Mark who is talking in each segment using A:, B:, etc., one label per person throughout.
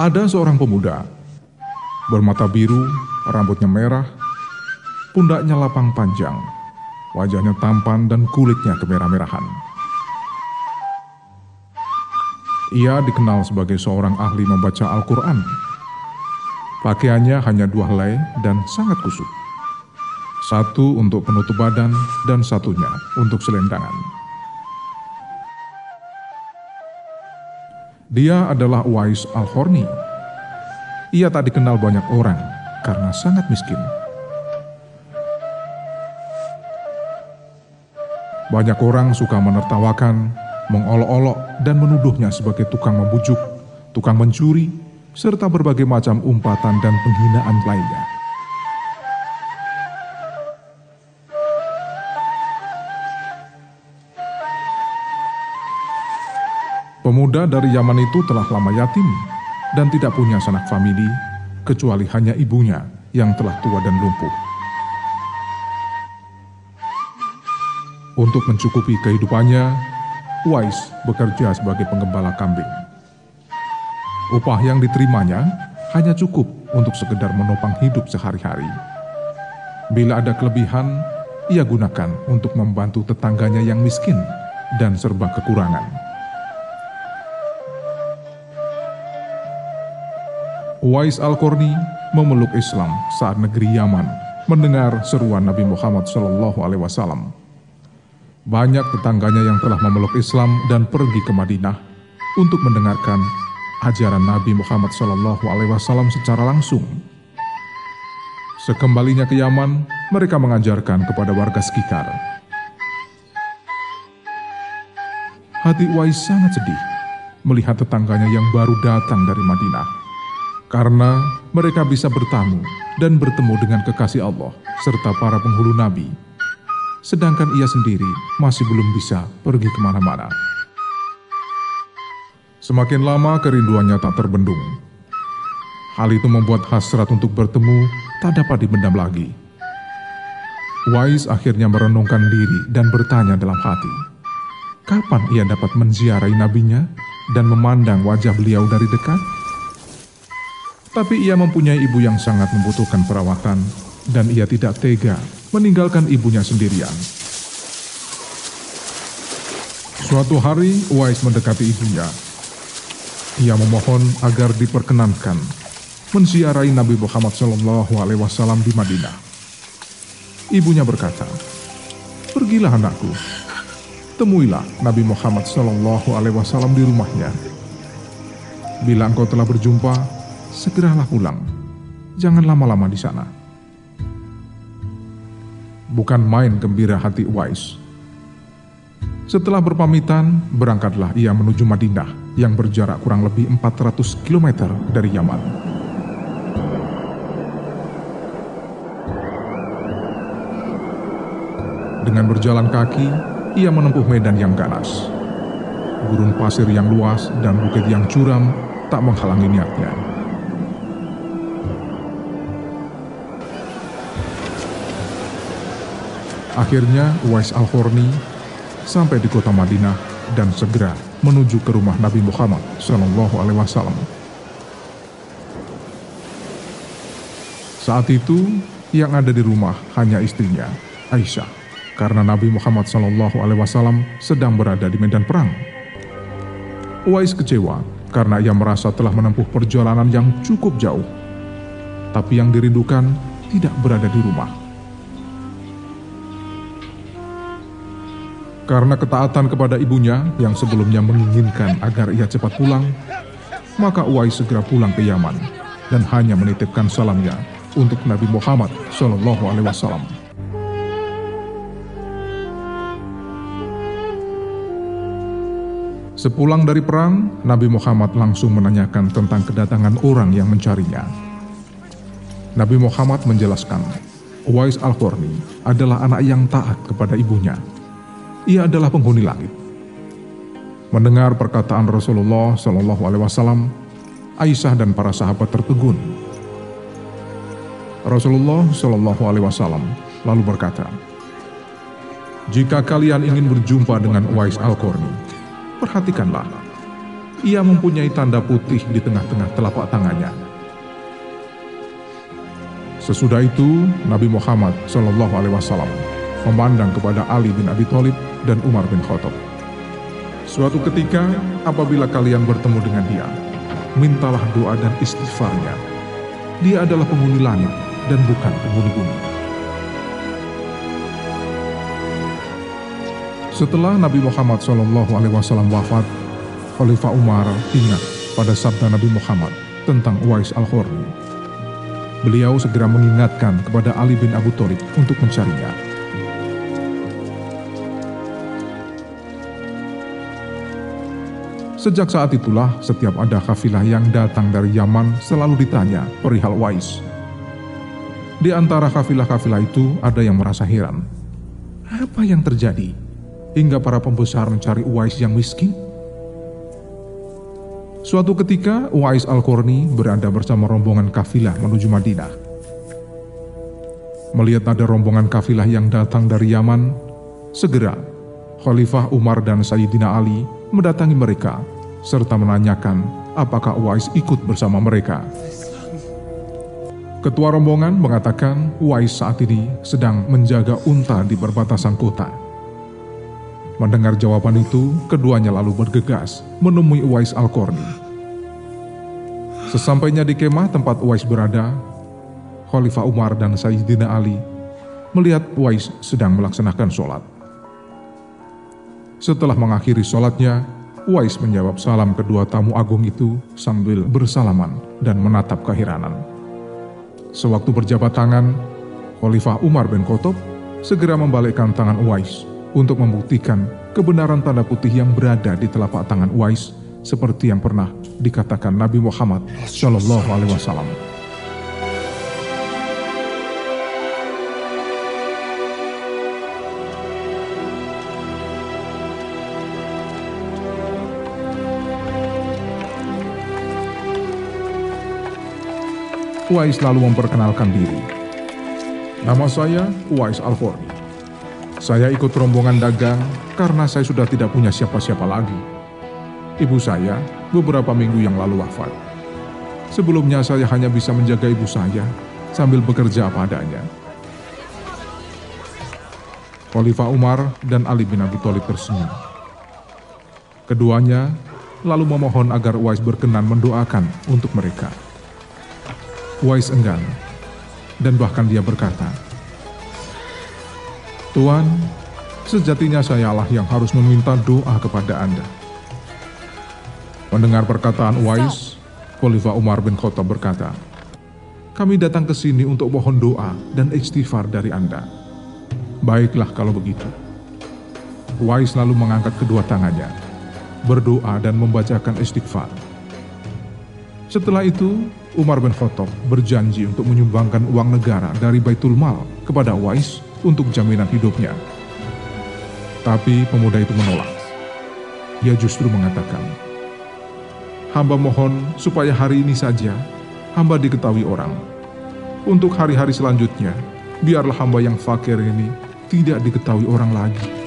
A: Ada seorang pemuda, bermata biru, rambutnya merah, pundaknya lapang panjang, wajahnya tampan dan kulitnya kemerah-merahan. Ia dikenal sebagai seorang ahli membaca Al-Quran. Pakaiannya hanya dua helai dan sangat kusut. Satu untuk penutup badan dan satunya untuk selendangan. Dia adalah Wais Al-Horni. Ia tak dikenal banyak orang karena sangat miskin. Banyak orang suka menertawakan, mengolok-olok, dan menuduhnya sebagai tukang membujuk, tukang mencuri, serta berbagai macam umpatan dan penghinaan lainnya. Pemuda dari Yaman itu telah lama yatim dan tidak punya sanak famili, kecuali hanya ibunya yang telah tua dan lumpuh. Untuk mencukupi kehidupannya, Wais bekerja sebagai penggembala kambing. Upah yang diterimanya hanya cukup untuk sekedar menopang hidup sehari-hari. Bila ada kelebihan, ia gunakan untuk membantu tetangganya yang miskin dan serba kekurangan. Uwais Al-Qarni memeluk Islam saat negeri Yaman mendengar seruan Nabi Muhammad Wasallam. Banyak tetangganya yang telah memeluk Islam dan pergi ke Madinah untuk mendengarkan ajaran Nabi Muhammad Wasallam secara langsung. Sekembalinya ke Yaman, mereka mengajarkan kepada warga sekitar. Hati Uwais sangat sedih melihat tetangganya yang baru datang dari Madinah karena mereka bisa bertamu dan bertemu dengan kekasih Allah serta para penghulu Nabi, sedangkan ia sendiri masih belum bisa pergi ke mana-mana. Semakin lama kerinduannya tak terbendung. Hal itu membuat hasrat untuk bertemu tak dapat dibendam lagi. Wais akhirnya merenungkan diri dan bertanya dalam hati, kapan ia dapat menziarahi nabinya dan memandang wajah beliau dari dekat? Tapi ia mempunyai ibu yang sangat membutuhkan perawatan dan ia tidak tega meninggalkan ibunya sendirian. Suatu hari Uwais mendekati ibunya. Ia memohon agar diperkenankan menziarahi Nabi Muhammad Wasallam di Madinah. Ibunya berkata, "Pergilah anakku, temuilah Nabi Muhammad Wasallam di rumahnya. Bila engkau telah berjumpa, segeralah pulang. Jangan lama-lama di sana. Bukan main gembira hati Uwais. Setelah berpamitan, berangkatlah ia menuju Madinah yang berjarak kurang lebih 400 km dari Yaman. Dengan berjalan kaki, ia menempuh medan yang ganas. Gurun pasir yang luas dan bukit yang curam tak menghalangi niatnya. Akhirnya Uwais Al-Horni sampai di kota Madinah dan segera menuju ke rumah Nabi Muhammad Shallallahu Alaihi Wasallam. Saat itu yang ada di rumah hanya istrinya Aisyah karena Nabi Muhammad Shallallahu Alaihi Wasallam sedang berada di medan perang. Uwais kecewa karena ia merasa telah menempuh perjalanan yang cukup jauh, tapi yang dirindukan tidak berada di rumah. Karena ketaatan kepada ibunya yang sebelumnya menginginkan agar ia cepat pulang, maka Uwais segera pulang ke Yaman dan hanya menitipkan salamnya untuk Nabi Muhammad Shallallahu Alaihi Wasallam. Sepulang dari perang, Nabi Muhammad langsung menanyakan tentang kedatangan orang yang mencarinya. Nabi Muhammad menjelaskan, Uwais Al-Qarni adalah anak yang taat kepada ibunya ia adalah penghuni langit. Mendengar perkataan Rasulullah Shallallahu Alaihi Wasallam, Aisyah dan para sahabat tertegun. Rasulullah Shallallahu Alaihi Wasallam lalu berkata, jika kalian ingin berjumpa dengan Uwais Al-Qarni, perhatikanlah. ia mempunyai tanda putih di tengah-tengah telapak tangannya. Sesudah itu, Nabi Muhammad Shallallahu Alaihi Wasallam memandang kepada Ali bin Abi Thalib dan Umar bin Khattab. Suatu ketika, apabila kalian bertemu dengan dia, mintalah doa dan istighfarnya. Dia adalah penghuni langit dan bukan penghuni bumi. Setelah Nabi Muhammad SAW wafat, Khalifah Umar ingat pada sabda Nabi Muhammad tentang Uwais Al-Khurni. Beliau segera mengingatkan kepada Ali bin Abu Thalib untuk mencarinya. Sejak saat itulah, setiap ada kafilah yang datang dari Yaman selalu ditanya perihal Wais. Di antara kafilah-kafilah itu ada yang merasa heran. Apa yang terjadi? Hingga para pembesar mencari Uwais yang miskin? Suatu ketika, Uwais Al-Qurni berada bersama rombongan kafilah menuju Madinah. Melihat ada rombongan kafilah yang datang dari Yaman, segera Khalifah Umar dan Sayyidina Ali mendatangi mereka serta menanyakan apakah Uwais ikut bersama mereka. Ketua rombongan mengatakan Uwais saat ini sedang menjaga unta di perbatasan kota. Mendengar jawaban itu, keduanya lalu bergegas menemui Uwais Al-Qarni. Sesampainya di kemah tempat Uwais berada, Khalifah Umar dan Sayyidina Ali melihat Uwais sedang melaksanakan sholat. Setelah mengakhiri sholatnya, Uwais menjawab salam kedua tamu agung itu sambil bersalaman dan menatap keheranan. Sewaktu berjabat tangan, Khalifah Umar bin Khattab segera membalikkan tangan Uwais untuk membuktikan kebenaran tanda putih yang berada di telapak tangan Uwais seperti yang pernah dikatakan Nabi Muhammad Shallallahu Alaihi Wasallam. Uwais lalu memperkenalkan diri. Nama saya Uwais Al-Forni. Saya ikut rombongan dagang karena saya sudah tidak punya siapa-siapa lagi. Ibu saya beberapa minggu yang lalu wafat. Sebelumnya saya hanya bisa menjaga ibu saya sambil bekerja apa adanya. Khalifah Umar dan Ali bin Abi Thalib tersenyum. Keduanya lalu memohon agar Uwais berkenan mendoakan untuk mereka. Uwais enggan, dan bahkan dia berkata, Tuhan, sejatinya sayalah yang harus meminta doa kepada Anda. Mendengar perkataan Uwais, Khalifah Umar bin Khattab berkata, kami datang ke sini untuk mohon doa dan istighfar dari Anda. Baiklah kalau begitu. Uwais lalu mengangkat kedua tangannya, berdoa dan membacakan istighfar. Setelah itu, Umar bin Khattab berjanji untuk menyumbangkan uang negara dari Baitul Mal kepada Uwais untuk jaminan hidupnya. Tapi pemuda itu menolak. Ia justru mengatakan, Hamba mohon supaya hari ini saja hamba diketahui orang. Untuk hari-hari selanjutnya, biarlah hamba yang fakir ini tidak diketahui orang lagi.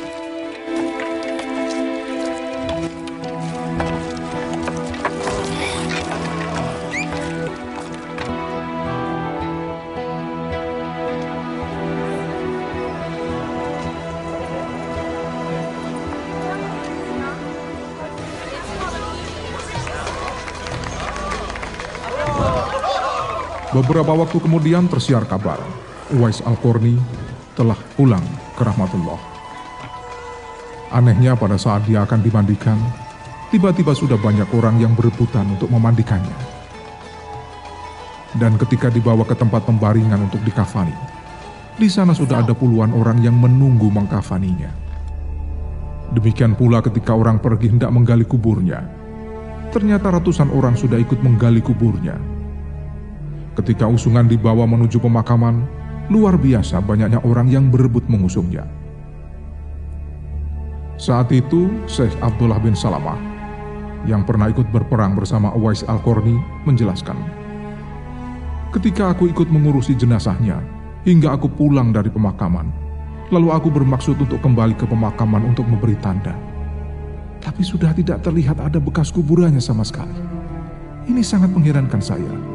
A: Beberapa waktu kemudian tersiar kabar, Uwais Al-Qarni telah pulang ke rahmatullah. Anehnya pada saat dia akan dimandikan, tiba-tiba sudah banyak orang yang berebutan untuk memandikannya. Dan ketika dibawa ke tempat pembaringan untuk dikafani, di sana sudah ada puluhan orang yang menunggu mengkafaninya. Demikian pula ketika orang pergi hendak menggali kuburnya, ternyata ratusan orang sudah ikut menggali kuburnya Ketika usungan dibawa menuju pemakaman, luar biasa banyaknya orang yang berebut mengusungnya. Saat itu, Syekh Abdullah bin Salamah, yang pernah ikut berperang bersama Uwais Al-Qarni, menjelaskan, Ketika aku ikut mengurusi jenazahnya, hingga aku pulang dari pemakaman, lalu aku bermaksud untuk kembali ke pemakaman untuk memberi tanda. tapi sudah tidak terlihat ada bekas kuburannya sama sekali. Ini sangat mengherankan saya.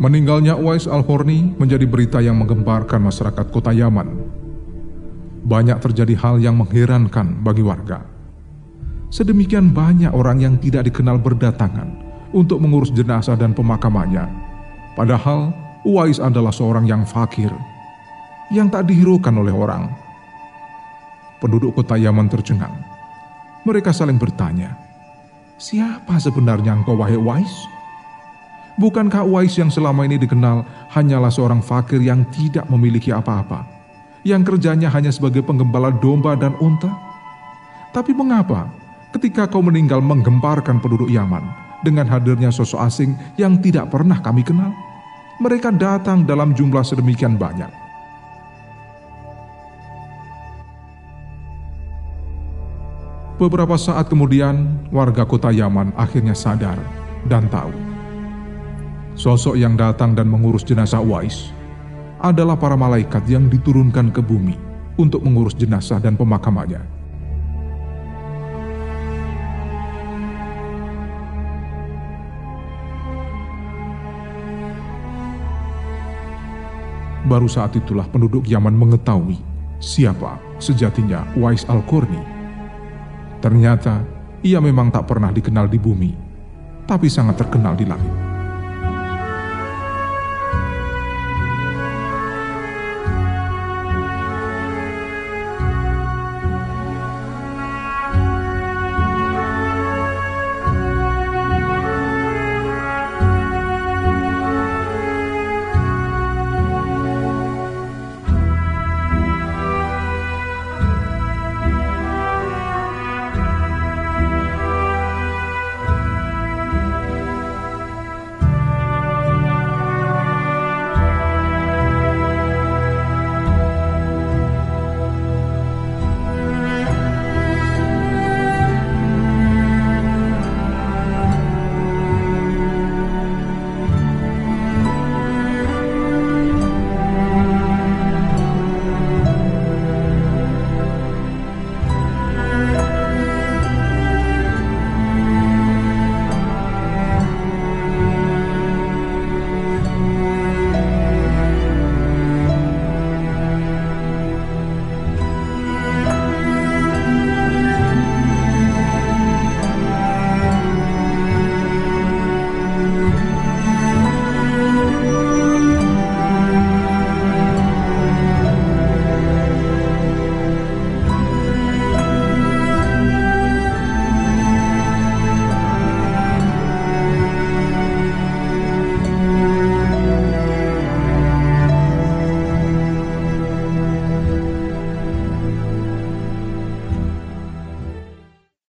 A: Meninggalnya Uwais Al-Horni menjadi berita yang menggemparkan masyarakat kota Yaman. Banyak terjadi hal yang mengherankan bagi warga. Sedemikian banyak orang yang tidak dikenal berdatangan untuk mengurus jenazah dan pemakamannya. Padahal Uwais adalah seorang yang fakir, yang tak dihiraukan oleh orang. Penduduk kota Yaman tercengang. Mereka saling bertanya, Siapa sebenarnya engkau wahai Uwais? Bukankah Uwais yang selama ini dikenal hanyalah seorang fakir yang tidak memiliki apa-apa, yang kerjanya hanya sebagai penggembala domba dan unta? Tapi mengapa ketika kau meninggal menggemparkan penduduk Yaman dengan hadirnya sosok asing yang tidak pernah kami kenal? Mereka datang dalam jumlah sedemikian banyak. Beberapa saat kemudian, warga kota Yaman akhirnya sadar dan tahu Sosok yang datang dan mengurus jenazah Wais adalah para malaikat yang diturunkan ke bumi untuk mengurus jenazah dan pemakamannya. Baru saat itulah penduduk Yaman mengetahui siapa sejatinya Wais Al-Qurni. Ternyata ia memang tak pernah dikenal di bumi, tapi sangat terkenal di langit.